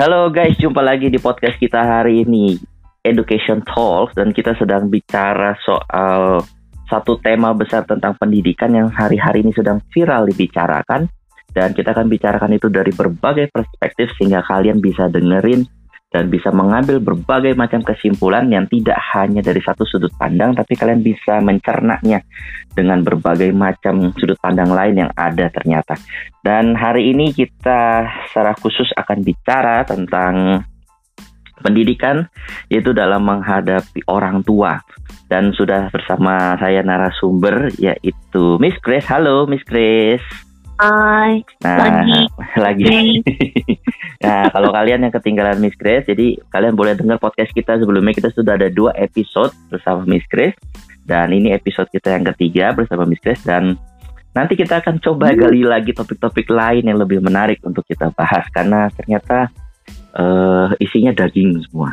Halo guys, jumpa lagi di podcast kita hari ini Education Talks dan kita sedang bicara soal satu tema besar tentang pendidikan yang hari-hari ini sedang viral dibicarakan. Dan kita akan bicarakan itu dari berbagai perspektif sehingga kalian bisa dengerin dan bisa mengambil berbagai macam kesimpulan yang tidak hanya dari satu sudut pandang, tapi kalian bisa mencernanya dengan berbagai macam sudut pandang lain yang ada ternyata. Dan hari ini kita secara khusus akan bicara tentang pendidikan yaitu dalam menghadapi orang tua dan sudah bersama saya narasumber yaitu Miss Grace. Halo Miss Grace. Hai. Nah, lagi. lagi. nah, kalau kalian yang ketinggalan Miss Grace, jadi kalian boleh dengar podcast kita sebelumnya. Kita sudah ada dua episode bersama Miss Grace. Dan ini episode kita yang ketiga bersama Miss Grace. Dan nanti kita akan coba hmm. gali lagi topik-topik lain yang lebih menarik untuk kita bahas. Karena ternyata uh, isinya daging semua.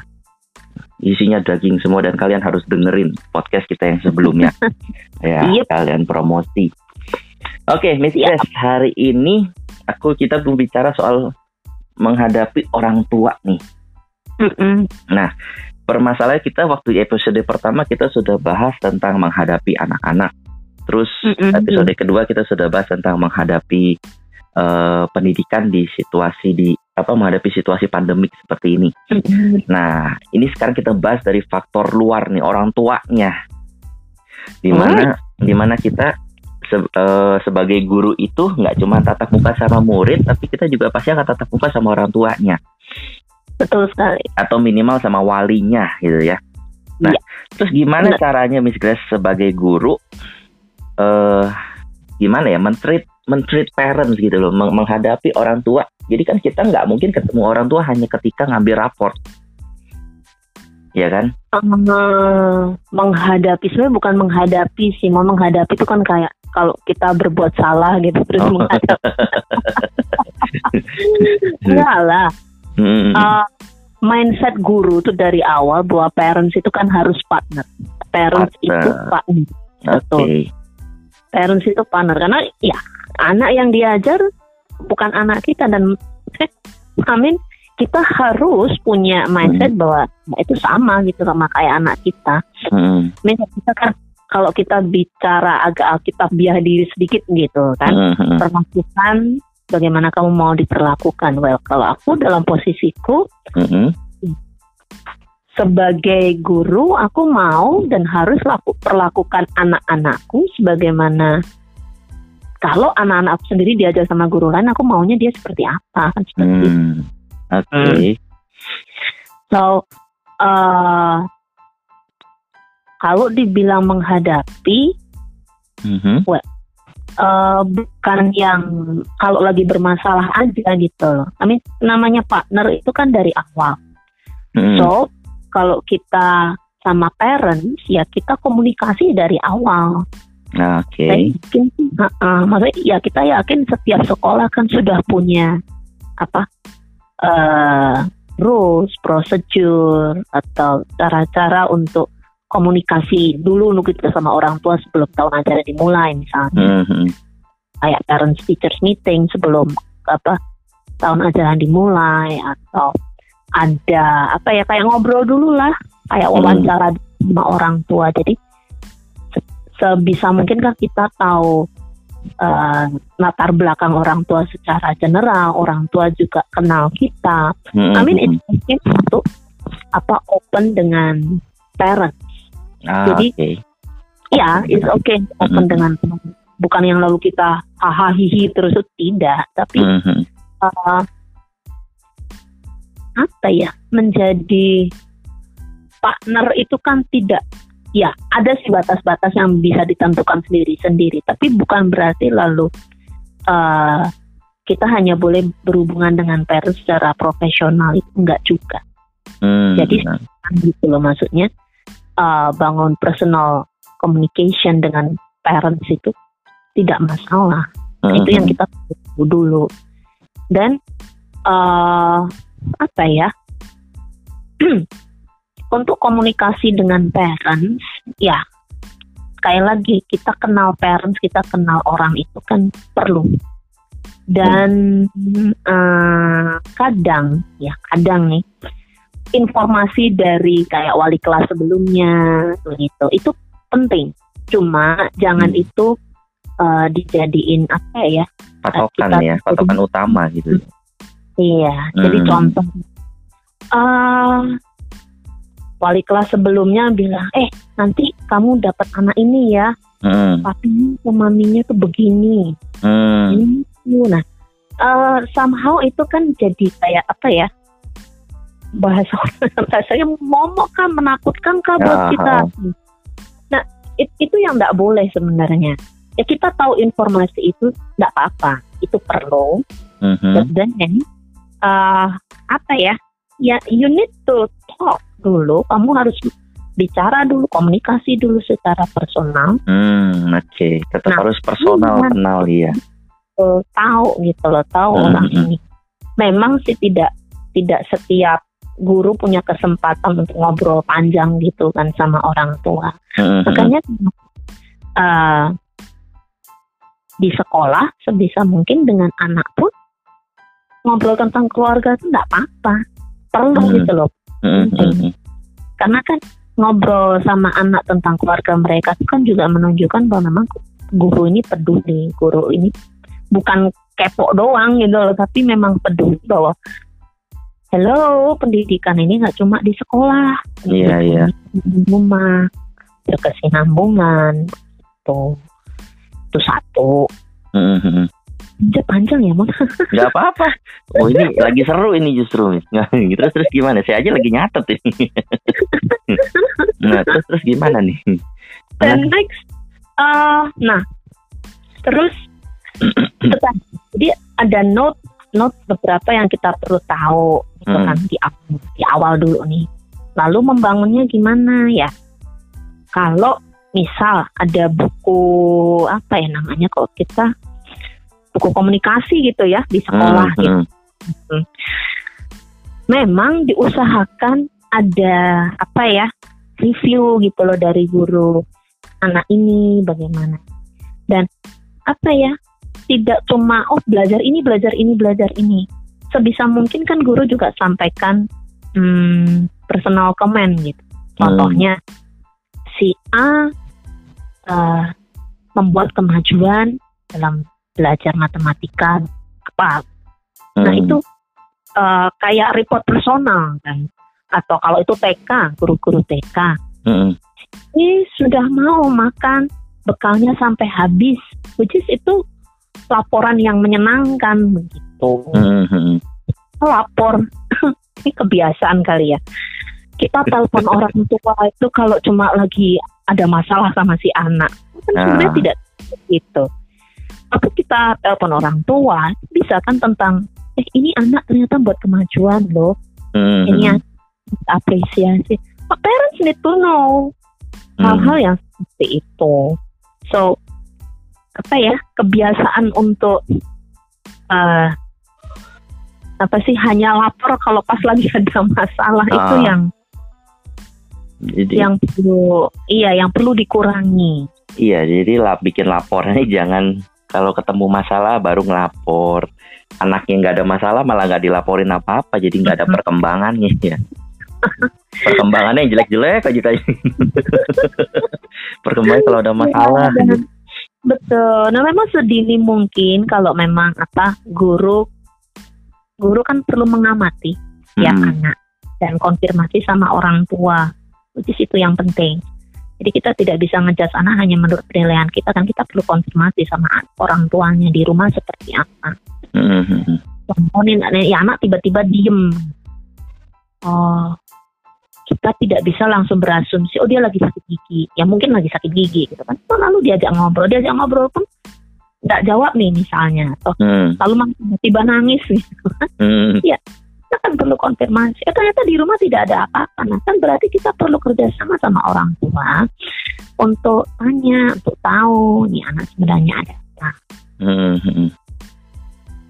Isinya daging semua dan kalian harus dengerin podcast kita yang sebelumnya. ya, yep. kalian promosi. Oke, okay, Miss ya. hari ini aku kita belum bicara soal menghadapi orang tua nih. Mm -mm. Nah, permasalahan kita waktu episode pertama kita sudah bahas tentang menghadapi anak-anak. Terus mm -mm. episode kedua kita sudah bahas tentang menghadapi uh, pendidikan di situasi di apa menghadapi situasi pandemik seperti ini. Mm -hmm. Nah, ini sekarang kita bahas dari faktor luar nih orang tuanya. Di mana oh. di mana kita se uh, sebagai guru itu nggak cuma tatap muka sama murid, tapi kita juga pasti akan tatap muka sama orang tuanya. Betul sekali. Atau minimal sama walinya gitu ya. Nah, ya. terus gimana Benar. caranya Miss Grace sebagai guru uh, gimana ya mentreat mentreat parents gitu loh, meng menghadapi orang tua. Jadi kan kita nggak mungkin ketemu orang tua hanya ketika ngambil raport. Ya kan? Uh, menghadapi sebenarnya bukan menghadapi sih, mau menghadapi itu kan kayak kalau kita berbuat salah gitu terus oh. menghadap enggak lah hmm. uh, mindset guru tuh dari awal bahwa parents itu kan harus partner parents partner. itu partner betul okay. parents itu partner karena ya anak yang diajar bukan anak kita dan eh, amin kita harus punya mindset hmm. bahwa itu sama gitu sama kayak anak kita. Hmm. Misal kita kan kalau kita bicara agak alkitabiah diri sedikit gitu kan, uh-huh. perlakukan bagaimana kamu mau diperlakukan. Well, kalau aku dalam posisiku uh-huh. sebagai guru, aku mau dan harus laku, perlakukan anak-anakku sebagaimana kalau anak-anak aku sendiri diajar sama guru lain, aku maunya dia seperti apa kan seperti hmm. Oke. Okay. Hmm. So, uh, kalau dibilang menghadapi, mm-hmm. well, uh, bukan yang kalau lagi bermasalah aja gitu loh. I mean, namanya partner itu kan dari awal. Mm-hmm. So, kalau kita sama parents, ya kita komunikasi dari awal. Oke. Okay. uh, uh, maksudnya ya kita yakin setiap sekolah kan sudah punya apa uh, rules, prosedur atau cara-cara untuk komunikasi dulu nunggu kita sama orang tua sebelum tahun ajaran dimulai misalnya mm-hmm. kayak parents teachers meeting sebelum apa tahun ajaran dimulai atau ada apa ya kayak ngobrol dulu lah kayak mm-hmm. wawancara mm. sama orang tua jadi sebisa mungkin kan kita tahu uh, latar belakang orang tua secara general orang tua juga kenal kita mm-hmm. I mean it's mungkin untuk apa open dengan parents Ah, Jadi okay. ya it's okay open mm-hmm. dengan bukan yang lalu kita hahaha hihi terus itu tidak, tapi mm-hmm. uh, apa ya menjadi partner itu kan tidak ya ada sih batas-batas yang bisa ditentukan sendiri-sendiri tapi bukan berarti lalu uh, kita hanya boleh berhubungan dengan parents secara profesional itu enggak juga hmm, jadi gitu loh maksudnya uh, bangun personal communication dengan parents itu tidak masalah. Uh -huh. Itu yang kita tahu dulu. Dan uh, apa ya? untuk komunikasi dengan parents, ya sekali lagi kita kenal parents, kita kenal orang itu kan perlu. dan uh, kadang ya kadang nih informasi dari kayak wali kelas sebelumnya gitu itu penting cuma jangan hmm. itu uh, dijadiin apa ya patokan ya patokan utama gitu iya hmm. jadi contoh uh, wali kelas sebelumnya bilang eh nanti kamu dapat anak ini ya hmm. papinya maminya tuh begini hmm. ini nah uh, somehow itu kan jadi kayak apa ya bahasa bahasanya momok kan menakutkan kah buat ya, kita? nah it, itu yang tidak boleh sebenarnya. Ya kita tahu informasi itu tidak apa-apa. Itu perlu. Mm-hmm. dan uh, apa ya? Ya you need to talk dulu. Kamu harus bicara dulu komunikasi dulu secara personal. Hmm oke. Okay. tetap nah, harus personal kenal ya uh, tahu gitu loh tahu mm-hmm. orang ini. Memang sih tidak tidak setiap guru punya kesempatan untuk ngobrol panjang gitu kan sama orang tua. Mm-hmm. Makanya uh, di sekolah sebisa mungkin dengan anak pun ngobrol tentang keluarga itu enggak apa-apa. Perlu mm-hmm. gitu loh. Mm-hmm. Karena kan ngobrol sama anak tentang keluarga mereka itu kan juga menunjukkan bahwa memang guru ini peduli, guru ini bukan kepo doang gitu loh, tapi memang peduli bahwa hello pendidikan ini nggak cuma di sekolah. Iya iya. di rumah berkesinambungan tuh. Itu satu. Mm-hmm. panjang ya mas nggak apa-apa. Oh ini lagi seru ini justru nggak terus terus gimana? Saya aja lagi nyatet ini. Nah terus terus gimana nih? Dan next uh, nah terus jadi ada note note beberapa yang kita perlu tahu gitu hmm. kan di, di awal dulu nih. Lalu membangunnya gimana ya? Kalau misal ada buku apa ya namanya kok kita buku komunikasi gitu ya di sekolah hmm. gitu. Hmm. Memang diusahakan ada apa ya review gitu loh dari guru anak ini bagaimana dan apa ya tidak cuma oh belajar ini belajar ini belajar ini sebisa mungkin kan guru juga sampaikan hmm, personal comment gitu contohnya hmm. si A uh, membuat kemajuan dalam belajar matematika apa nah, hmm. nah itu uh, kayak report personal kan atau kalau itu TK guru-guru TK hmm. ini sudah mau makan bekalnya sampai habis which is itu laporan yang menyenangkan begitu. Mm-hmm. Lapor, ini kebiasaan kali ya. Kita telepon orang tua itu kalau cuma lagi ada masalah sama si anak, kan ah. sebenarnya tidak gitu. Tapi kita telepon orang tua, bisa kan tentang, eh ini anak ternyata buat kemajuan loh. Mm-hmm. Ini apresiasi. Parents need to know hal-hal mm. yang seperti itu. So apa ya kebiasaan untuk uh, apa sih hanya lapor kalau pas lagi ada masalah uh, itu ah. yang jadi, yang perlu iya yang perlu dikurangi. Iya jadi lah bikin laporannya jangan kalau ketemu masalah baru ngelapor. Anaknya nggak ada masalah malah nggak dilaporin apa apa jadi nggak ada perkembangannya ya. Perkembangannya jelek-jelek aja kayak perkembangan kalau ada masalah. Ya, Betul. Nah memang sedini mungkin kalau memang apa guru guru kan perlu mengamati ya hmm. ya anak dan konfirmasi sama orang tua. Itu itu yang penting. Jadi kita tidak bisa ngejudge anak hanya menurut penilaian kita kan kita perlu konfirmasi sama orang tuanya di rumah seperti apa. Hmm. Contohnya ya anak tiba-tiba diem. Oh, kita tidak bisa langsung berasumsi oh dia lagi sakit gigi ya mungkin lagi sakit gigi gitu kan lalu diajak ngobrol diajak ngobrol pun nggak jawab nih misalnya atau hmm. lalu tiba-tiba nangis gitu kan hmm. ya kita kan perlu konfirmasi eh, ternyata di rumah tidak ada apa-apa nah kan berarti kita perlu kerjasama sama orang tua untuk tanya untuk tahu nih anak sebenarnya ada apa hmm.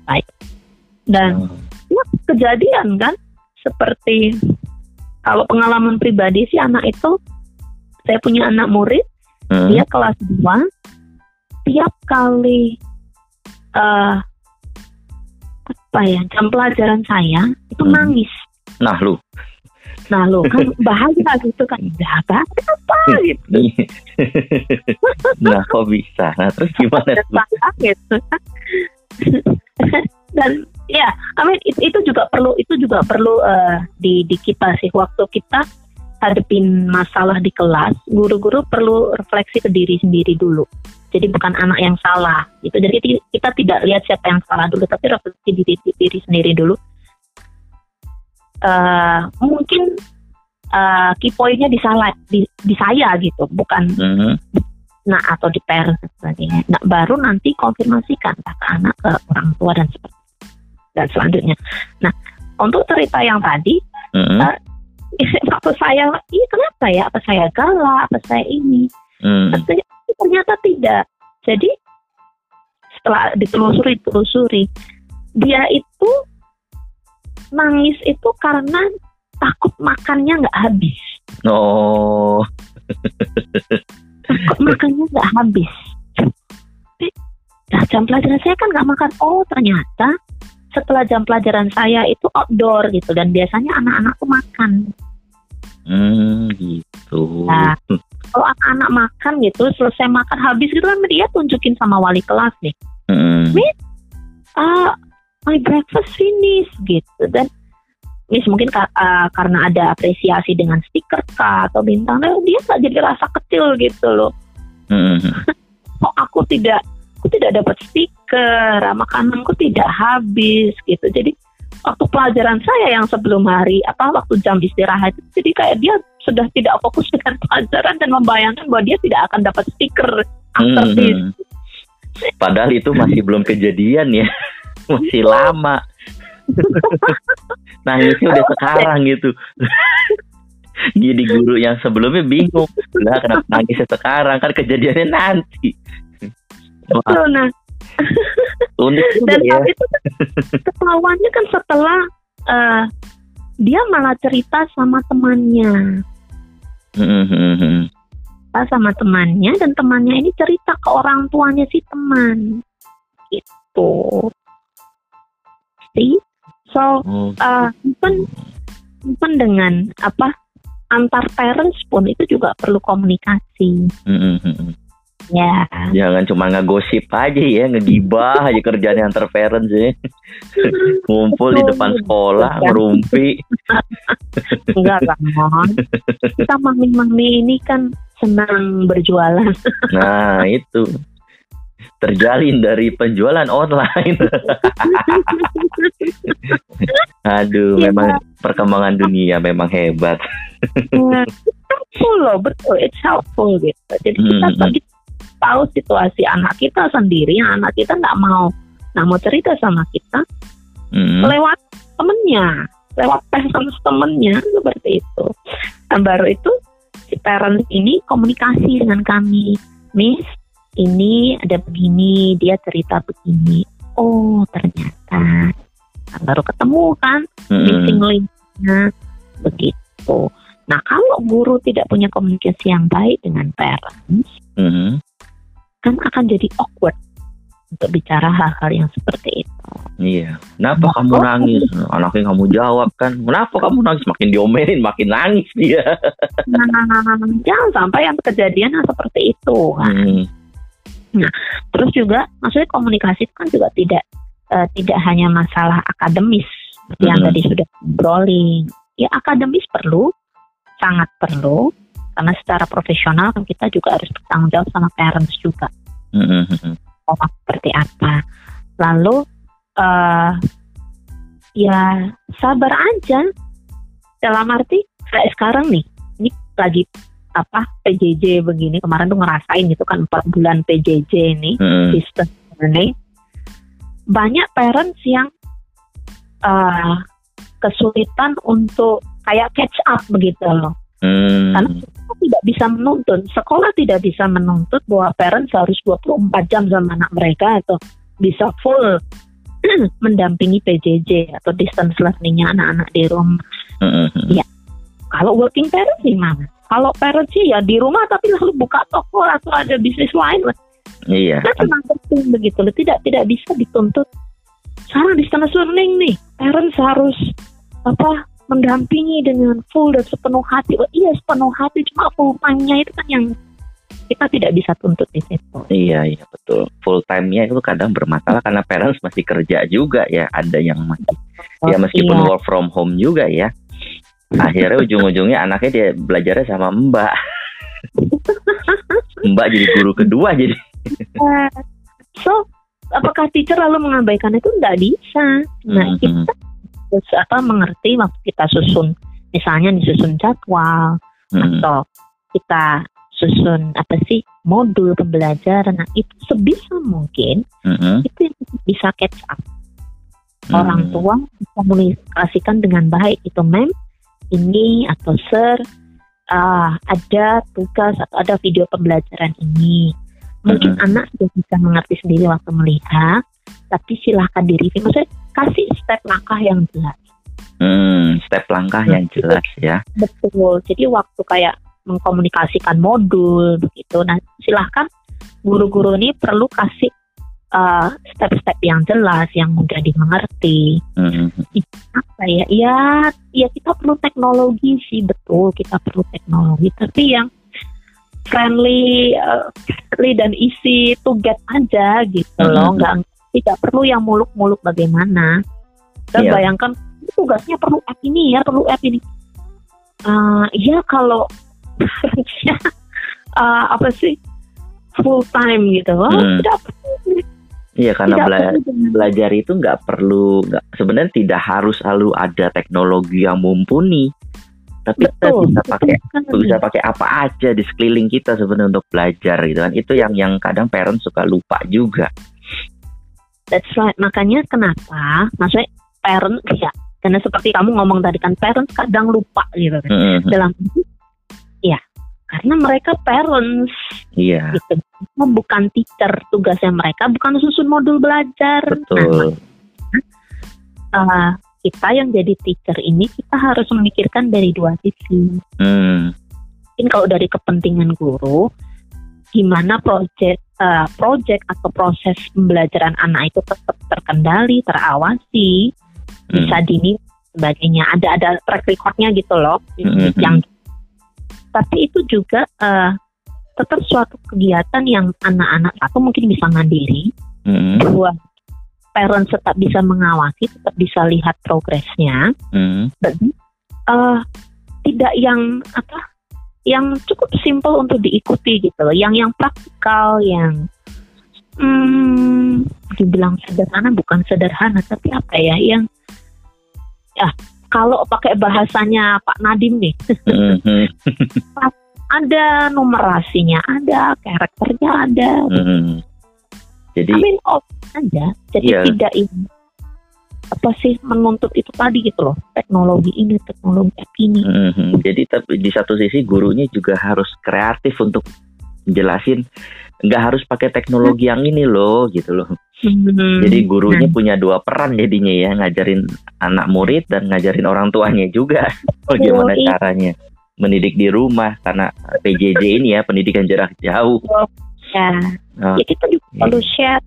baik dan hmm. ya, kejadian kan seperti kalau pengalaman pribadi sih anak itu saya punya anak murid hmm. dia kelas 2 tiap kali uh, apa ya jam pelajaran saya itu Hmm. nangis Nah lu, nah lo kan bahaya gitu kan ya apa apa gitu nah kok bisa? Nah terus gimana tuh? Gitu dan ya I mean, itu, itu juga perlu itu juga perlu eh, di di kita sih. Waktu kita hadepin masalah di kelas guru-guru perlu refleksi ke diri sendiri dulu. Jadi bukan anak yang salah gitu. Jadi kita tidak lihat siapa yang salah dulu tapi refleksi diri diri sendiri dulu. Eh, mungkin eh key point-nya di salah di, di saya gitu. Bukan Mhm. nah atau di parents dan sebagainya. Nah, baru nanti konfirmasikan ke anak ke orang tua dan seperti dan selanjutnya. Nah, untuk cerita yang tadi, Mhm. waktu saya, iya kenapa ya? Apa saya galak? Apa saya ini? Mhm. Ternyata, ternyata tidak. Jadi setelah ditelusuri telusuri, dia itu nangis itu karena takut makannya nggak habis. Oh, kok makannya nggak habis. Nah, jam pelajaran saya kan nggak makan. Oh, ternyata setelah jam pelajaran saya itu outdoor gitu dan biasanya anak-anak tuh makan. hmm, gitu. Nah. Kalau anak-anak makan gitu, selesai makan habis gitu kan dia tunjukin sama wali kelas nih. Mhm. Ah, my breakfast finish gitu dan Miss mungkin ka- ah, karena ada apresiasi dengan stiker kah atau bintang, dia nggak jadi rasa kecil gitu loh. Mhm. kok aku tidak aku tidak dapat stiker makananku tidak habis gitu jadi waktu pelajaran saya yang sebelum hari apa waktu jam istirahat itu jadi kayak dia sudah tidak fokus dengan pelajaran dan membayangkan bahwa dia tidak akan dapat stiker after this Mhm. Padahal itu masih belum kejadian ya, masih lama. Nangisnya udah sekarang gitu. Jadi guru yang sebelumnya bingung, lah kenapa nangisnya sekarang kan kejadiannya nanti. Betul, nah. Unik dan ya. saat itu ketahuannya kan setelah eh, dia malah cerita sama temannya. Mhm. cerita sama temannya dan temannya ini cerita ke orang tuanya si teman. Gitu. See? So Oh, uh, even even dengan apa antar parents pun itu juga perlu komunikasi. Mhm. Ya Jangan cuma ngegosip aja ya, ngegibah aja kerjaan antar parents ya. Ngumpul di depan sekolah, ngerumpi. enggak lah mohon kita mami-mami ini kan senang berjualan Nah, itu. Terjalin dari penjualan online. Aduh, Iya. memang perkembangan dunia memang hebat. helpful loh betul it's helpful gitu jadi kita Hmm, hmm. Tahu situasi anak kita sendiri yang anak kita nggak mau nggak mau cerita sama kita Hmm. lewat temennya lewat parents temennya seperti itu dan baru itu si parents ini komunikasi dengan kami miss ini ada begini dia cerita begini oh ternyata Nah, baru ketemu kan Hmm. missing linknya begitu nah kalau guru tidak punya komunikasi yang baik dengan parents Hmm. Kan akan jadi awkward untuk bicara hal-hal yang seperti itu Iya. Kenapa kamu nangis? Anaknya kamu jawab kan. Kenapa kamu nangis? Makin diomelin, makin nangis dia. Nah, jangan sampai yang kejadian yang seperti itu. kan. Hmm. Terus juga, maksudnya komunikasi itu kan juga tidak eh, tidak hanya masalah akademis seperti yang tadi sudah brolling. Ya akademis perlu, sangat perlu, karena secara profesional kan kita juga harus bertanggung jawab sama parents juga. Hmm. Hmm. Oh, seperti apa. Lalu eh ya sabar aja. Dalam arti kayak sekarang nih, ini lagi apa PJJ begini kemarin tuh ngerasain gitu kan empat bulan PJJ ini Hmm. distance learning banyak parents yang eh, kesulitan untuk kayak catch up begitu loh Hmm. Karena kita tidak bisa menuntut sekolah tidak bisa menuntut bahwa parents harus 24 jam sama anak mereka atau bisa full mendampingi PJJ atau distance learningnya anak-anak di rumah Hmm. Hmm. kalau working parents gimana kalau parents sih ya di rumah tapi lalu buka toko atau ada bisnis lain Iya. kan senang penting begitu loh tidak tidak bisa dituntut sekarang distance learning nih parents harus apa mendampingi dengan full dan sepenuh hati oh, iya sepenuh hati cuma full time-nya itu kan yang kita tidak bisa tuntut di situ. Iya iya betul. Full time-nya itu kadang bermasalah karena parents masih kerja juga ya. Ada yang masih oh, ya meskipun iya. work from home juga ya. Akhirnya ujung-ujungnya anaknya dia belajarnya sama Mbak. mbak jadi guru kedua jadi. Uh, so apakah teacher lalu mengabaikan itu? Tidak bisa. Nah mm -hmm. kita apa mengerti waktu kita susun misalnya disusun jadwal mm -hmm. atau kita susun apa sih modul pembelajaran nah itu sebisa mungkin mm-hmm. itu bisa catch up mm-hmm. orang tua komunikasikan dengan baik itu mem ini atau sir uh, ada tugas atau ada video pembelajaran ini mungkin mm-hmm. anak sudah bisa mengerti sendiri waktu melihat tapi silahkan diri maksudnya kasih step langkah yang jelas Hmm, step langkah yang jelas ya. Betul. Jadi waktu kayak mengkomunikasikan modul begitu. Nah, silahkan guru-guru ini perlu kasih uh, step-step yang jelas, yang mudah dimengerti. Mm-hmm. Apa ya? Ya, ya kita perlu teknologi sih betul, kita perlu teknologi. Tapi yang friendly, uh, friendly dan easy to get aja gitu mm-hmm. loh, nggak tidak perlu yang muluk-muluk bagaimana. Dan yeah. bayangkan tugasnya perlu app ini ya, perlu app ini. Uh, ya kalau uh, apa sih full time gitu oh, hmm. tidak Iya karena bela belajar itu nggak perlu nggak sebenarnya tidak harus selalu ada teknologi yang mumpuni tapi betul, kita bisa pakai betul. bisa pakai apa aja di sekeliling kita sebenarnya untuk belajar gitu kan itu yang yang kadang parents suka lupa juga that's right. Makanya kenapa maksudnya parent ya karena seperti kamu ngomong tadi kan parents kadang lupa gitu kan. Mm -hmm. dalam ya karena mereka parents. Iya. Gitu. Bukan teacher tugasnya mereka bukan susun modul belajar. Betul. Nah, uh, kita yang jadi teacher ini kita harus memikirkan dari dua sisi. Hmm. mungkin kalau dari kepentingan guru gimana project uh, project atau proses pembelajaran anak itu tetap terkendali terawasi hmm. bisa dini sebagainya ada ada track recordnya gitu loh hmm. yang tapi itu juga uh, tetap suatu kegiatan yang anak-anak satu mungkin bisa mandiri, mm. dua parents tetap bisa mengawasi, tetap bisa lihat progresnya, mm. dan uh, tidak yang apa, yang cukup simple untuk diikuti gitu loh, yang yang praktikal, yang hmm, dibilang sederhana bukan sederhana, tapi apa ya, yang ya kalau pakai bahasanya Pak Nadim nih, mm-hmm. ada numerasinya, ada karakternya ada. Mm-hmm. Jadi, I mean, oh, ada. Jadi yeah. tidak ini apa sih menuntut itu tadi gitu loh teknologi ini teknologi ini. Mm-hmm. Jadi tapi di satu sisi gurunya juga harus kreatif untuk jelasin nggak harus pakai teknologi yang ini loh gitu loh. Hmm. Jadi gurunya hmm. punya dua peran jadinya ya ngajarin anak murid dan ngajarin orang tuanya juga bagaimana oh, caranya mendidik di rumah karena PJJ ini ya pendidikan jarak jauh. Ya, oh, ya kita juga iya. perlu share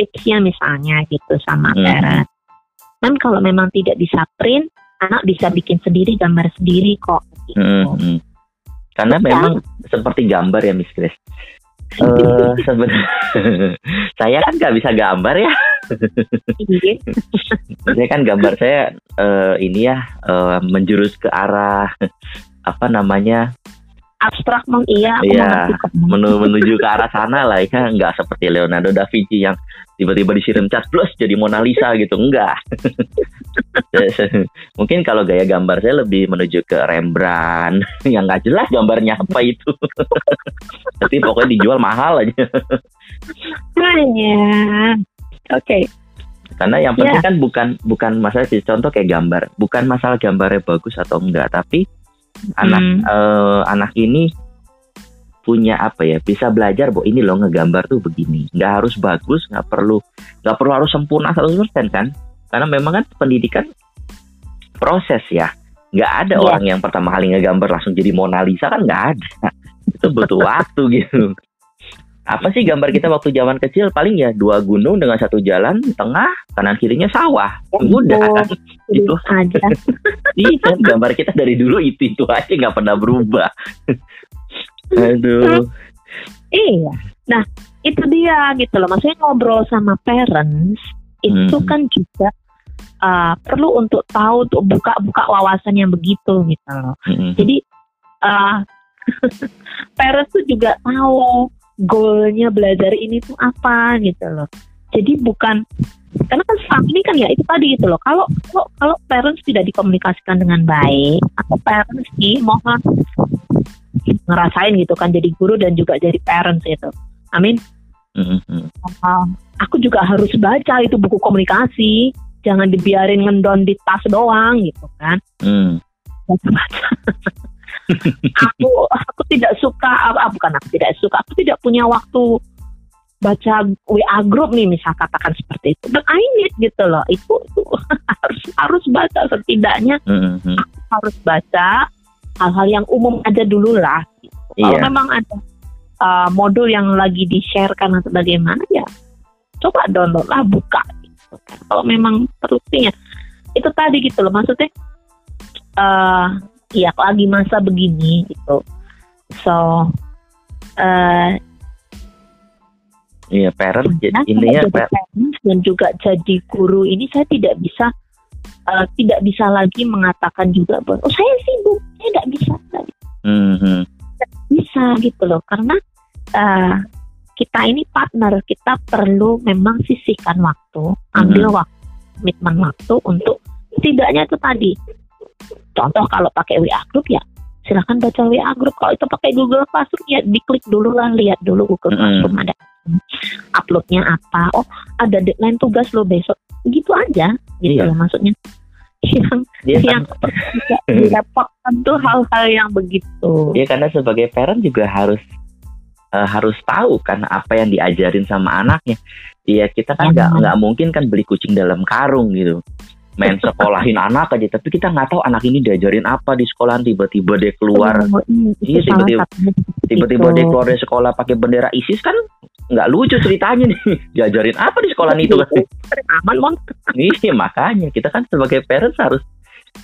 tipsnya misalnya gitu sama hmm. parent. Kan kalau memang tidak bisa print, anak bisa bikin sendiri gambar sendiri kok. Gitu. Hmm, hmm. Karena memang seperti gambar ya Miss Grace Uh, sebenarnya saya kan nggak bisa gambar ya. Iya. saya kan gambar saya uh, ini ya uh, menjurus ke arah apa namanya abstrak meng iya iya menu, menuju ke arah sana lah ya nggak seperti Leonardo da Vinci yang tiba-tiba disiram cat plus jadi Mona Lisa gitu. Enggak mungkin kalau gaya gambar saya lebih menuju ke Rembrandt. Yang nggak jelas gambarnya apa itu. Tapi pokoknya dijual mahal aja. Hanya oke. Okay. karena yang penting yeah. kan bukan bukan masalah sih. Contoh kayak gambar. Bukan masalah gambarnya bagus atau enggak tapi anak hmm. uh, anak ini punya apa ya bisa belajar bahwa ini loh ngegambar tuh begini. Nggak harus bagus nggak perlu nggak perlu harus sempurna 100% kan? Karena memang kan pendidikan proses ya. Nggak ada ya. orang yang pertama kali ngegambar langsung jadi Mona Lisa kan nggak ada. Itu butuh waktu gitu apa sih gambar kita waktu zaman kecil? Paling ya dua gunung dengan satu jalan tengah kanan kirinya sawah. Udah itu aja. Iya gambar kita dari dulu itu itu aja nggak pernah berubah. Aduh. Iya. Nah itu dia gitu loh. Maksudnya ngobrol sama parents itu hmm. kan juga uh, perlu untuk tahu untuk buka-buka wawasan yang begitu gitu loh. Hmm. jadi uh, parents tuh juga tahu goalnya belajar ini tuh apa gitu loh. Jadi bukan karena kan selama ini kan ya itu tadi gitu loh. Kalau kalau kalau parents tidak dikomunikasikan dengan baik, atau parents nih mohon ngerasain gitu kan jadi guru dan juga jadi parents itu. Amin. Mm-hmm. Uh, aku juga harus baca itu buku komunikasi. Jangan dibiarin ngendon di tas doang gitu kan. Mm. aku aku tidak suka apa bukan aku tidak suka aku tidak punya waktu baca WA grup nih misal katakan seperti itu dan I need gitu loh itu itu harus harus baca setidaknya mm-hmm. aku harus baca hal-hal yang umum aja dulu lah gitu. yeah. kalau iya. memang ada uh, modul yang lagi di sharekan atau bagaimana ya coba download lah buka gitu kan kalau memang perlunya itu tadi gitu loh maksudnya uh, ya lagi masa begini gitu so uh, Iya, parent jadi ini ya parent dan juga jadi guru ini saya tidak bisa uh, tidak bisa lagi mengatakan juga bahwa oh saya sibuk, saya tidak bisa. Mm-hmm. bisa gitu loh karena uh, kita ini partner, kita perlu memang sisihkan waktu, ambil mm-hmm. waktu, komitmen waktu untuk setidaknya itu tadi Contoh kalau pakai WA Group ya silahkan baca WA Group. Kalau itu pakai Google Classroom ya diklik dulu lah, lihat dulu Google Classroom ada uploadnya apa. Oh ada deadline tugas lo besok. Gitu aja gitu iya. loh maksudnya. Yang dia yang direpotkan tuh hal-hal yang begitu. Ya karena sebagai parent juga harus uh, harus tahu kan apa yang diajarin sama anaknya. Iya kita kan nggak nggak mungkin kan beli kucing dalam karung gitu main sekolahin anak aja. Tapi kita nggak tahu anak ini diajarin apa di sekolah. Tiba-tiba dia keluar. Oh, iya tiba-tiba tiba-tiba dia keluar dari sekolah pakai bendera ISIS kan nggak lucu ceritanya nih. Diajarin apa di sekolah itu? Kan aman mon iya makanya. Kita kan sebagai parents harus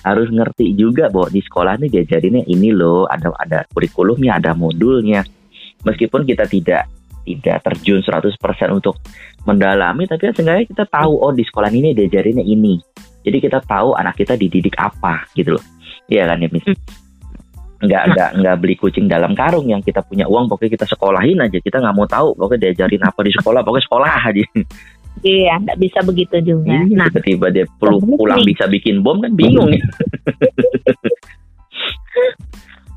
harus ngerti juga bahwa di sekolah ini diajarinnya ini loh. Ada ada kurikulumnya ada modulnya. Meskipun kita tidak tidak terjun 100% untuk mendalami tapi seenggaknya kita tahu oh di sekolah ini diajarinnya ini jadi kita tahu anak kita dididik apa gitu loh. Iya kan ya, Miss? Hmm. Nggak, nah. nggak, nggak beli kucing dalam karung yang kita punya uang pokoknya kita sekolahin aja. Kita nggak mau tahu pokoknya diajarin apa di sekolah, pokoknya sekolah aja. Iya, nggak bisa begitu juga. Iya, nah, tiba-tiba dia pulang, pulang bisa bikin bom kan bingung ya.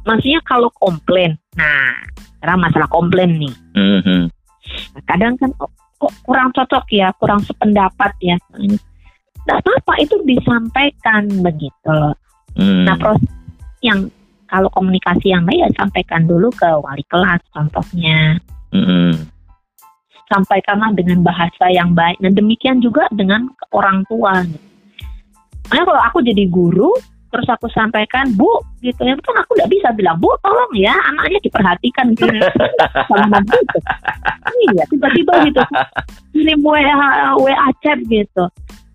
Maksudnya kalau komplain, nah, sekarang masalah komplain nih. Mm-hmm. Kadang kan oh, kok kurang cocok ya, kurang sependapat ya. Ini tidak apa-apa itu disampaikan begitu. Hmm. Nah proses yang kalau komunikasi yang baik ya sampaikan dulu ke wali kelas contohnya. Hmm. Sampaikanlah dengan bahasa yang baik. Dan demikian juga dengan orang tua. Nah kalau aku jadi guru, terus aku sampaikan bu gitu ya kan aku tidak bisa bilang bu tolong ya anaknya diperhatikan gitu sama gitu iya tiba-tiba gitu ini WA WA chat gitu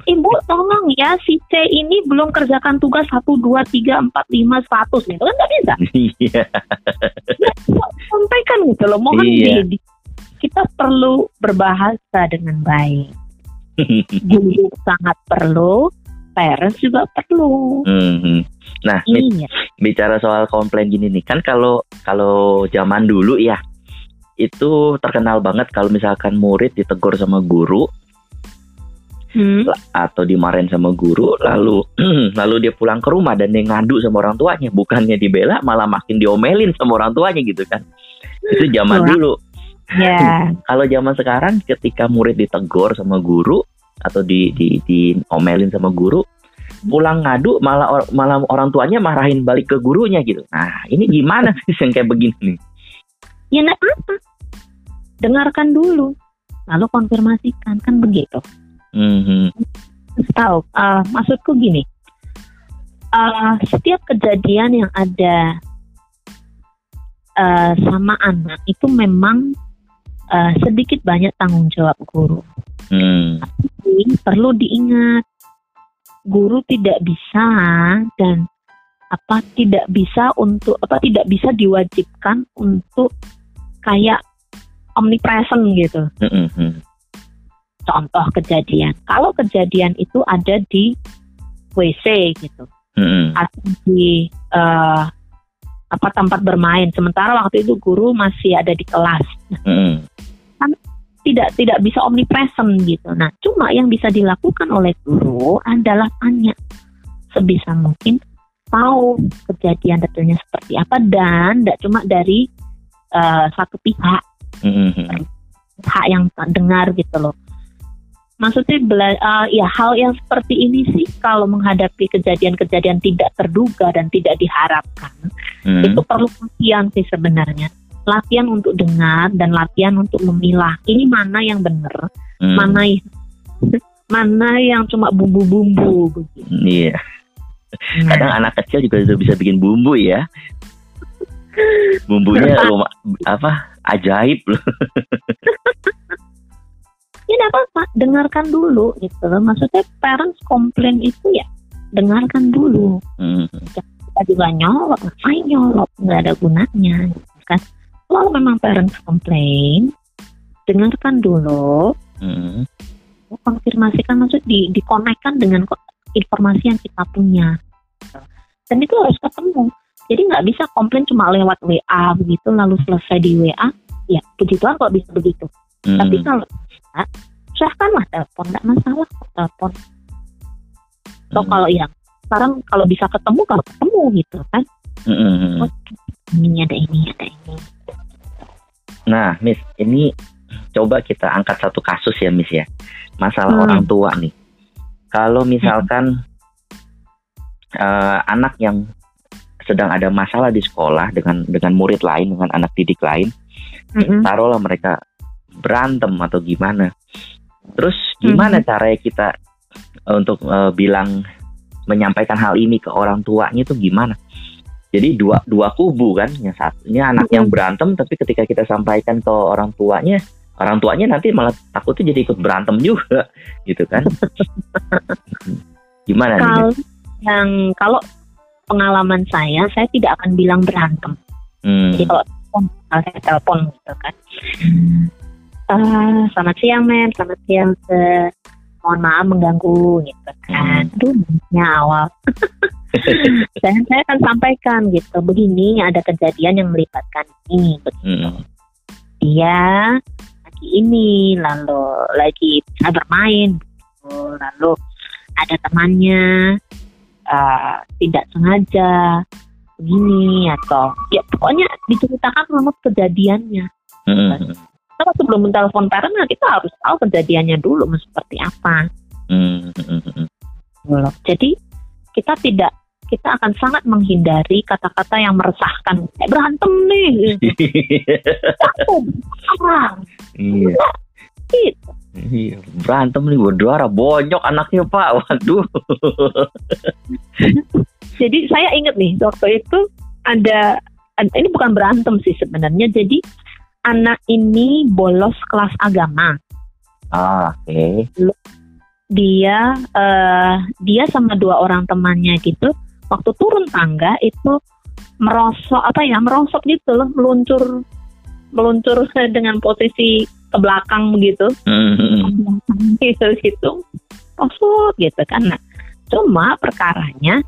ibu tolong ya si C ini belum kerjakan tugas satu dua tiga empat lima seratus gitu kan nggak bisa. Iya. Ya, sampaikan gitu loh, mohon iya. di, kita perlu berbahasa dengan baik. Guru sangat perlu, parents juga perlu. Mm-hmm. Nah, iya. bicara soal komplain gini nih, kan kalau kalau zaman dulu ya itu terkenal banget kalau misalkan murid ditegur sama guru hmm. atau dimarahin sama guru lalu lalu dia pulang ke rumah dan dia ngadu sama orang tuanya. Bukannya dibela malah makin diomelin sama orang tuanya gitu kan. Itu zaman oh. dulu. Yeah. kalau zaman sekarang ketika murid ditegur sama guru atau di di diomelin sama guru pulang ngadu malah or, malah orang tuanya marahin balik ke gurunya gitu. Nah ini gimana sih yang kayak begini nih? Ya enggak apa dengarkan dulu lalu konfirmasikan. Kan begitu Mm-hmm. Tahu, uh, maksudku gini, uh, setiap kejadian yang ada uh, sama anak itu memang uh, sedikit banyak tanggung jawab guru. Hmm. Tapi perlu diingat guru tidak bisa dan apa tidak bisa untuk apa tidak bisa diwajibkan untuk kayak omnipresent gitu. Mm-mm. Contoh kejadian. Kalau kejadian itu ada di WC gitu Mm-mm. atau di eh, apa tempat bermain. Sementara waktu itu guru masih ada di kelas. Mm-mm. Tidak tidak bisa omnipresent gitu. Nah, cuma yang bisa dilakukan oleh guru adalah tanya sebisa mungkin tahu kejadian detailnya seperti apa dan tidak cuma dari eh, satu pihak Mm-mm. hak yang dengar gitu loh. Maksudnya bela- eh, ya hal yang seperti ini sih kalau menghadapi kejadian-kejadian tidak terduga dan tidak diharapkan Mm. itu perlu latihan sih sebenarnya. Latihan untuk dengar dan latihan untuk memilah ini mana yang benar, Mm. mana yang mana yang cuma bumbu-bumbu begitu. Iya. Nah, Kadang anak kecil juga sudah bisa bikin bumbu ya. Bumbunya apa? Ajaib loh. ya tidak apa-apa, dengarkan dulu gitu loh. Maksudnya parents komplain itu ya dengarkan dulu. Mm. kita juga nyolot ngapain nyolot nggak ada gunanya gitu kan kalau memang parents komplain dengarkan dulu Mm. konfirmasikan maksud di dikonekkan dengan informasi yang kita punya dan itu harus ketemu jadi nggak bisa komplain cuma lewat WA begitu lalu selesai di WA ya puji Tuhan kalau bisa begitu Mm. tapi kalau tidak silahkanlah telepon nggak masalah kok telepon atau Mm. kalau yang sekarang kalau bisa ketemu kalau ketemu gitu kan Mm-mm. ini ada ini ada ini Nah, Miss, ini coba kita angkat satu kasus ya, Miss ya. Masalah Hmm. orang tua nih. Kalau misalkan eh, anak yang sedang ada masalah di sekolah dengan dengan murid lain, dengan anak didik lain, Mm-mm. taruhlah mereka berantem atau gimana. Terus gimana caranya kita eh, untuk eh, bilang menyampaikan hal ini ke orang tuanya itu gimana? Jadi dua dua kubu kan, yang satunya anak yang berantem, tapi ketika kita sampaikan ke orang tuanya, orang tuanya nanti malah takutnya jadi ikut berantem juga, gitu kan? gimana nih? kalau yang kalau pengalaman saya saya tidak akan bilang berantem Hmm, jadi kalau telepon saya telepon gitu kan Eh, selamat siang men. Selamat siang Sir. mohon maaf mengganggu gitu kan. Aduh ya awal. Saya saya akan sampaikan gitu. Begini ada kejadian yang melibatkan ini hmm, dia lagi ini lalu lagi bisa bermain gitu. lalu ada temannya eh, tidak sengaja begini atau ya pokoknya diceritakan menurut kejadiannya. Hmm, hmm, kalau sebelum mentelepon parent kita harus tahu kejadiannya dulu seperti apa hmm, hmm, hmm. loh. jadi kita tidak kita akan sangat menghindari kata-kata yang meresahkan kayak berantem nih aku Iya. gitu Iya, berantem nih berdoa bonyok anaknya pak waduh jadi saya ingat nih waktu itu ada ad- ini bukan berantem sih sebenarnya jadi anak ini bolos kelas agama. Ah oke. Dia eh, dia sama dua orang temannya gitu waktu turun tangga itu merosok apa ya merosok gitu loh meluncur meluncur dengan posisi ke belakang begitu Hmm, hmm, hmm. gitu gitu. Merosot gitu kan. Nah cuma perkaranya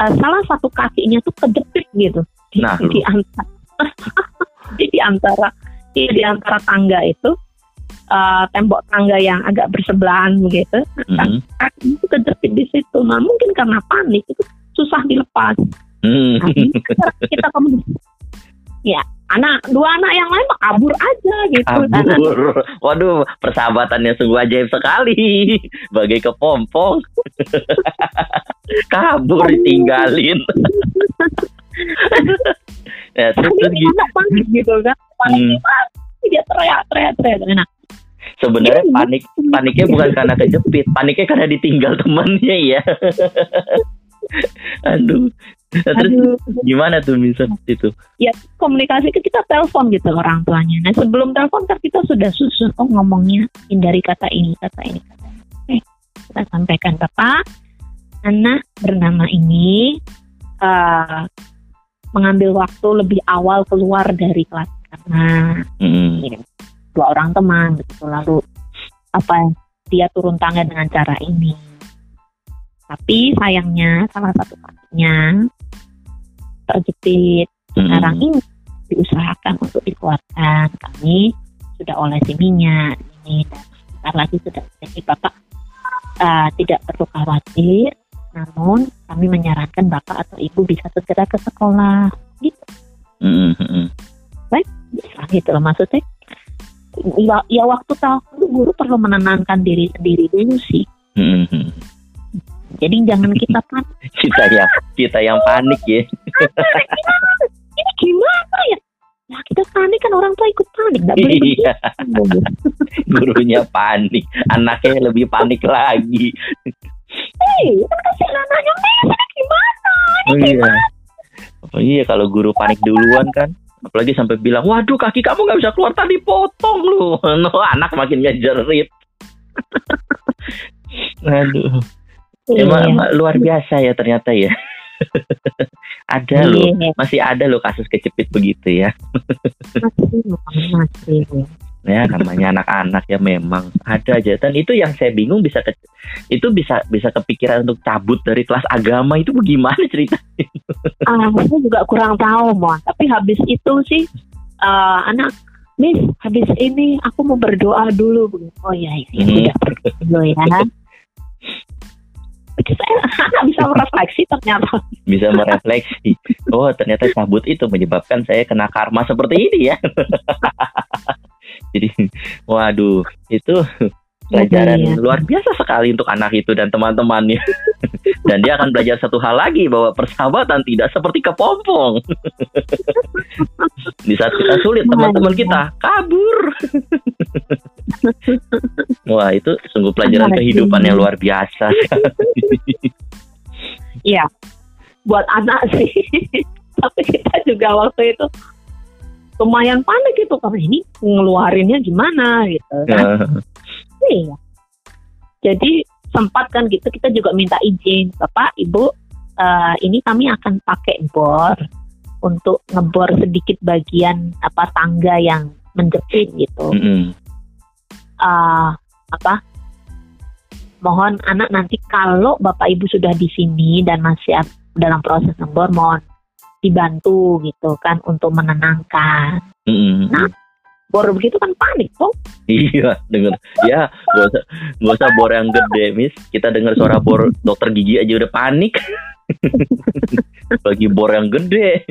eh, salah satu kakinya tuh kejepit gitu. Di, Nah, di antara di, di antara di, di antara tangga itu eh, tembok tangga yang agak bersebelahan begitu. Hmm, kaki itu kejepit di situ. Nah mungkin karena panik itu susah dilepas. Hmm. nah, kita, kita komunikasi. Ya anak dua anak yang lain mah kabur aja gitu. Kabur. Waduh persahabatannya sungguh ajaib sekali. Bagai kepompong. Kabur ditinggalin. Ya terus, gitu. panik gitu kan. Panik Hmm. dia teriak teriak teriak. Nah sebenarnya panik paniknya bukan karena kejepit. Paniknya karena ditinggal temannya ya Aduh. Nah, terus Aduh. gimana tuh misal itu? ya komunikasi ke kita telepon gitu orang tuanya. Nah sebelum telepon kan kita sudah susun oh ngomongnya hindari kata ini kata ini kata ini. Oke, kita sampaikan bapak anak bernama ini eh, mengambil waktu lebih awal keluar dari kelas karena Mm-mm. dua orang teman gitu lalu apa dia turun tangga dengan cara ini tapi sayangnya salah satu kakinya terjepit sekarang Mm-mm. ini diusahakan untuk dikeluarkan kami sudah olesi minyak ini dan sebentar lagi sudah jadi bapak uh, tidak perlu khawatir namun kami menyarankan bapak atau ibu bisa segera ke sekolah gitu Mm-mm. Mm-mm. bisa gitu loh maksudnya ya, ya waktu tahun guru perlu menenangkan diri sendiri dulu sih Mm-mm. Jadi jangan kita panik. Kita yang kita yang panik ya. ini gimana ya? Ya kita panik kan orang tua ikut panik nggak boleh Iya, gurunya panik, anaknya lebih panik lagi. Hei, kan kasih anaknya ini gimana? Oh iya. Oh iya kalau guru panik duluan kan apalagi sampai bilang waduh kaki kamu nggak bisa keluar tadi potong lu no anak makin ngejerit. Aduh Iya. emang luar biasa ya ternyata ya. Ada loh Iya, masih ada loh kasus kecepit begitu ya. Masih masih ya namanya anak-anak ya memang ada aja. Dan itu yang saya bingung bisa ke, itu bisa bisa kepikiran untuk cabut dari kelas agama itu bagaimana cerita ah saya juga kurang tahu mau tapi habis itu sih eh, anak Miss habis ini aku mau berdoa dulu. Oh ya ya Hmm. udah ya Jadi saya bisa merefleksi ternyata. Bisa merefleksi. Oh ternyata cabut itu menyebabkan saya kena karma seperti ini ya. Jadi waduh itu pelajaran Iya. luar biasa sekali untuk anak itu dan teman-temannya dan dia akan belajar satu hal lagi bahwa persahabatan tidak seperti kepompong. Di saat kita sulit teman-teman kita kabur. Wah itu sungguh pelajaran kehidupan yang luar biasa. Iya, buat anak sih. Tapi kita juga waktu itu lumayan panik itu karena ini ngeluarinnya gimana gitu kan. Iya. Jadi sempat kan gitu kita juga minta izin, Bapak, Ibu, eh, ini kami akan pakai bor untuk ngebor sedikit bagian apa tangga yang menjepit gitu. Mm-mm. eh apa mohon anak nanti kalau bapak ibu sudah di sini dan masih dalam proses ngebor mohon dibantu gitu kan untuk menenangkan Mm-mm. Nah. Bor begitu kan panik tuh Iya, denger. Ya, gak usah, gak usah bor yang gede, Miss. Kita dengar suara bor dokter gigi aja udah panik. Bagi bor yang gede.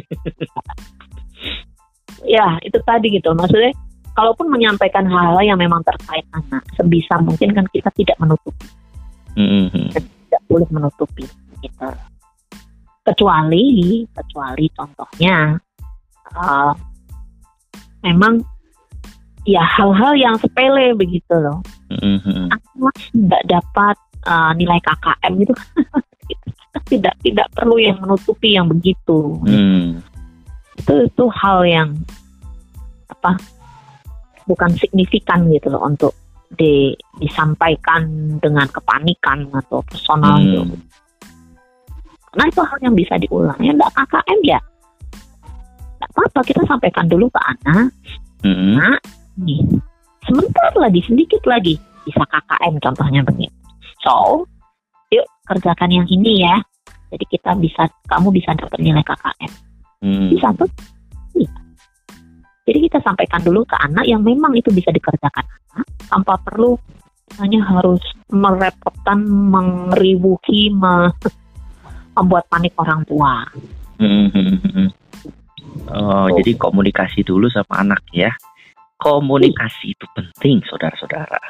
ya itu tadi gitu maksudnya kalaupun menyampaikan hal-hal yang memang terkait anak sebisa mungkin kan kita tidak menutupi Mm-mm. tidak boleh menutupi gitu kecuali kecuali contohnya eh, memang ya hal-hal yang sepele begitu loh Mm-mm. anak tidak dapat eh, nilai KKM itu kita tidak tidak perlu yang menutupi yang begitu Mm. itu itu hal yang apa bukan signifikan gitu loh untuk di, disampaikan dengan kepanikan atau personal Hmm. gitu. Karena itu hal yang bisa diulang ya enggak KKM ya. Enggak apa-apa kita sampaikan dulu ke anak Mm-mm. Nih. Sebentar lagi sedikit lagi bisa KKM contohnya begini. So, yuk kerjakan yang ini ya. Jadi kita bisa kamu bisa dapat nilai KKM. Mm. Bisa tuh. Iya. Jadi kita sampaikan dulu ke anak yang memang itu bisa dikerjakan anak tanpa perlu hanya harus merepotkan, mengeribuki, me- membuat panik orang tua. Mm-mm. Oh, jadi komunikasi dulu sama anak ya. Komunikasi itu penting, saudara-saudara.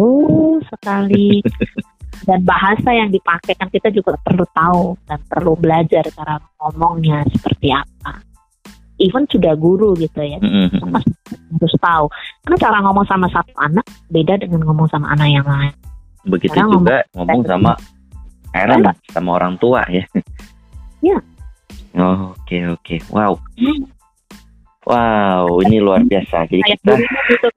Oh, sekali. Dan bahasa yang dipakai kan kita juga perlu tahu dan perlu belajar cara ngomongnya seperti apa. Even sudah guru gitu ya, Mm-mm. Mas harus tahu. Karena cara ngomong sama satu anak beda dengan ngomong sama anak yang lain. Begitu Sekarang juga ngomong sama parent sama orang tua ya. Ya. Oh, oke oke. Wow. Wow, ini luar biasa. Jadi kita dulu gitu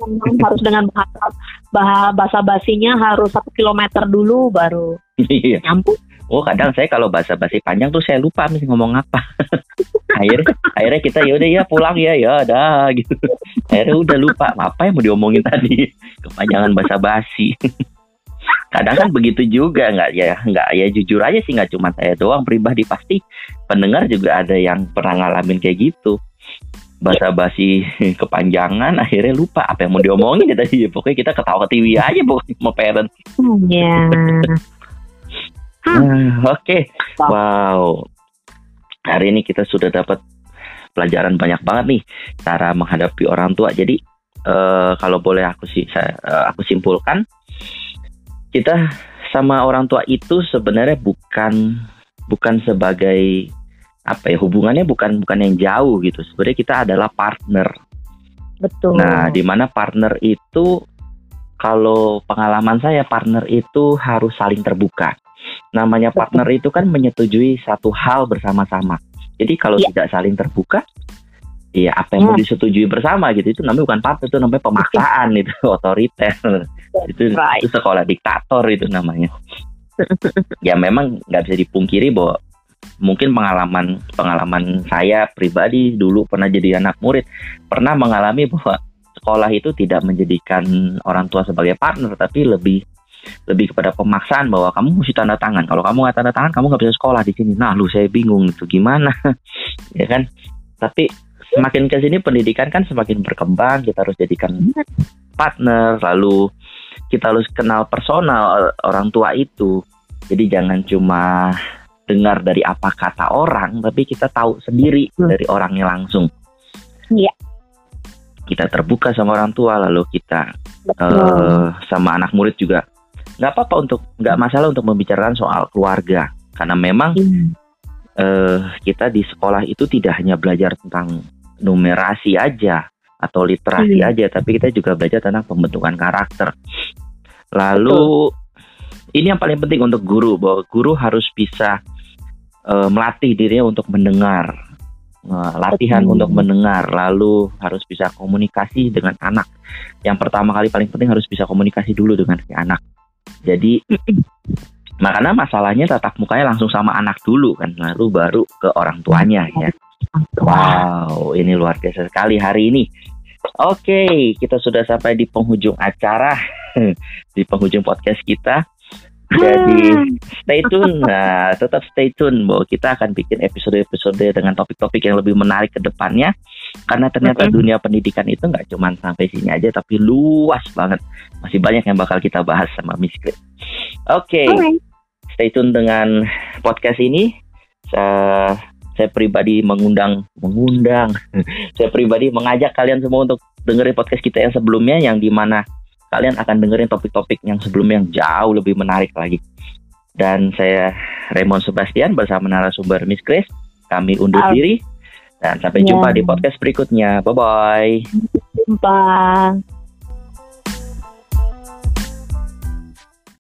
harus dengan bahasa bah- bahasa basinya harus satu kilometer dulu baru iya. nyambung. Oh, kadang saya kalau bahasa basi panjang tuh saya lupa mesti ngomong apa. akhirnya akhirnya kita ya udah ya pulang ya ya dah gitu. Akhirnya udah lupa apa yang mau diomongin tadi. Kepanjangan bahasa basi. kadang kan begitu juga nggak ya nggak ya jujur aja sih nggak cuma saya doang pribadi pasti pendengar juga ada yang pernah ngalamin kayak gitu bahasa basi kepanjangan akhirnya lupa apa yang mau diomongin ya tadi. Pokoknya kita ketawa ketiwi aja pokoknya sama parent. Ya. Ah, oke. Wow. Hari ini kita sudah dapat pelajaran banyak banget nih cara menghadapi orang tua. Jadi eh, kalau boleh aku sih saya eh, aku simpulkan kita sama orang tua itu sebenarnya bukan bukan sebagai apa ya hubungannya bukan bukan yang jauh gitu sebenarnya kita adalah partner Betul. nah di mana partner itu kalau pengalaman saya partner itu harus saling terbuka namanya Betul. partner itu kan menyetujui satu hal bersama-sama jadi kalau Iya. tidak saling terbuka Iya, apa yang mau Hmm. disetujui bersama gitu itu namanya bukan partner itu namanya pemaksaan itu otoriter itu, Right. itu sekolah diktator itu namanya ya memang nggak bisa dipungkiri bahwa mungkin pengalaman pengalaman saya pribadi dulu pernah jadi anak murid pernah mengalami bahwa sekolah itu tidak menjadikan orang tua sebagai partner tapi lebih lebih kepada pemaksaan bahwa kamu mesti tanda tangan. Kalau kamu nggak tanda tangan kamu nggak bisa sekolah di sini. Nah lu saya bingung itu gimana ya kan? Tapi semakin ke sini pendidikan kan semakin berkembang kita harus jadikan partner lalu kita harus kenal personal orang tua itu. Jadi jangan cuma dengar dari apa kata orang tapi kita tahu sendiri Hmm. dari orangnya langsung Iya. kita terbuka sama orang tua lalu kita Betul. eh, sama anak murid juga nggak apa-apa untuk nggak masalah untuk membicarakan soal keluarga karena memang Hmm. eh, kita di sekolah itu tidak hanya belajar tentang numerasi aja atau literasi Hmm. aja, tapi kita juga belajar tentang pembentukan karakter. Lalu ini yang paling penting untuk guru bahwa guru harus bisa eh, melatih dirinya untuk mendengar, Eh, latihan Betul. untuk mendengar, lalu harus bisa komunikasi dengan anak. Yang pertama kali paling penting harus bisa komunikasi dulu dengan si anak. Jadi makanya masalahnya tatap mukanya langsung sama anak dulu kan, lalu baru ke orang tuanya ya. Wow, ini luar biasa sekali hari ini. Oke, kita sudah sampai di penghujung acara, di penghujung podcast kita. Jadi stay tune, nah, tetap stay tune bahwa kita akan bikin episode-episode dengan topik-topik yang lebih menarik ke depannya. Karena ternyata Mm-mm. dunia pendidikan itu nggak cuma sampai sini aja, tapi luas banget. Masih banyak yang bakal kita bahas sama Miss. Oke, Alright. stay tune dengan podcast ini. Saya, saya pribadi mengundang, mengundang. saya pribadi mengajak kalian semua untuk dengerin podcast kita yang sebelumnya, yang di mana kalian akan dengerin topik-topik yang sebelumnya yang jauh lebih menarik lagi. Dan saya Raymond Sebastian bersama narasumber Miss Grace. Kami undur Al- diri dan sampai Ya. jumpa di podcast berikutnya. Bye bye. Jumpa.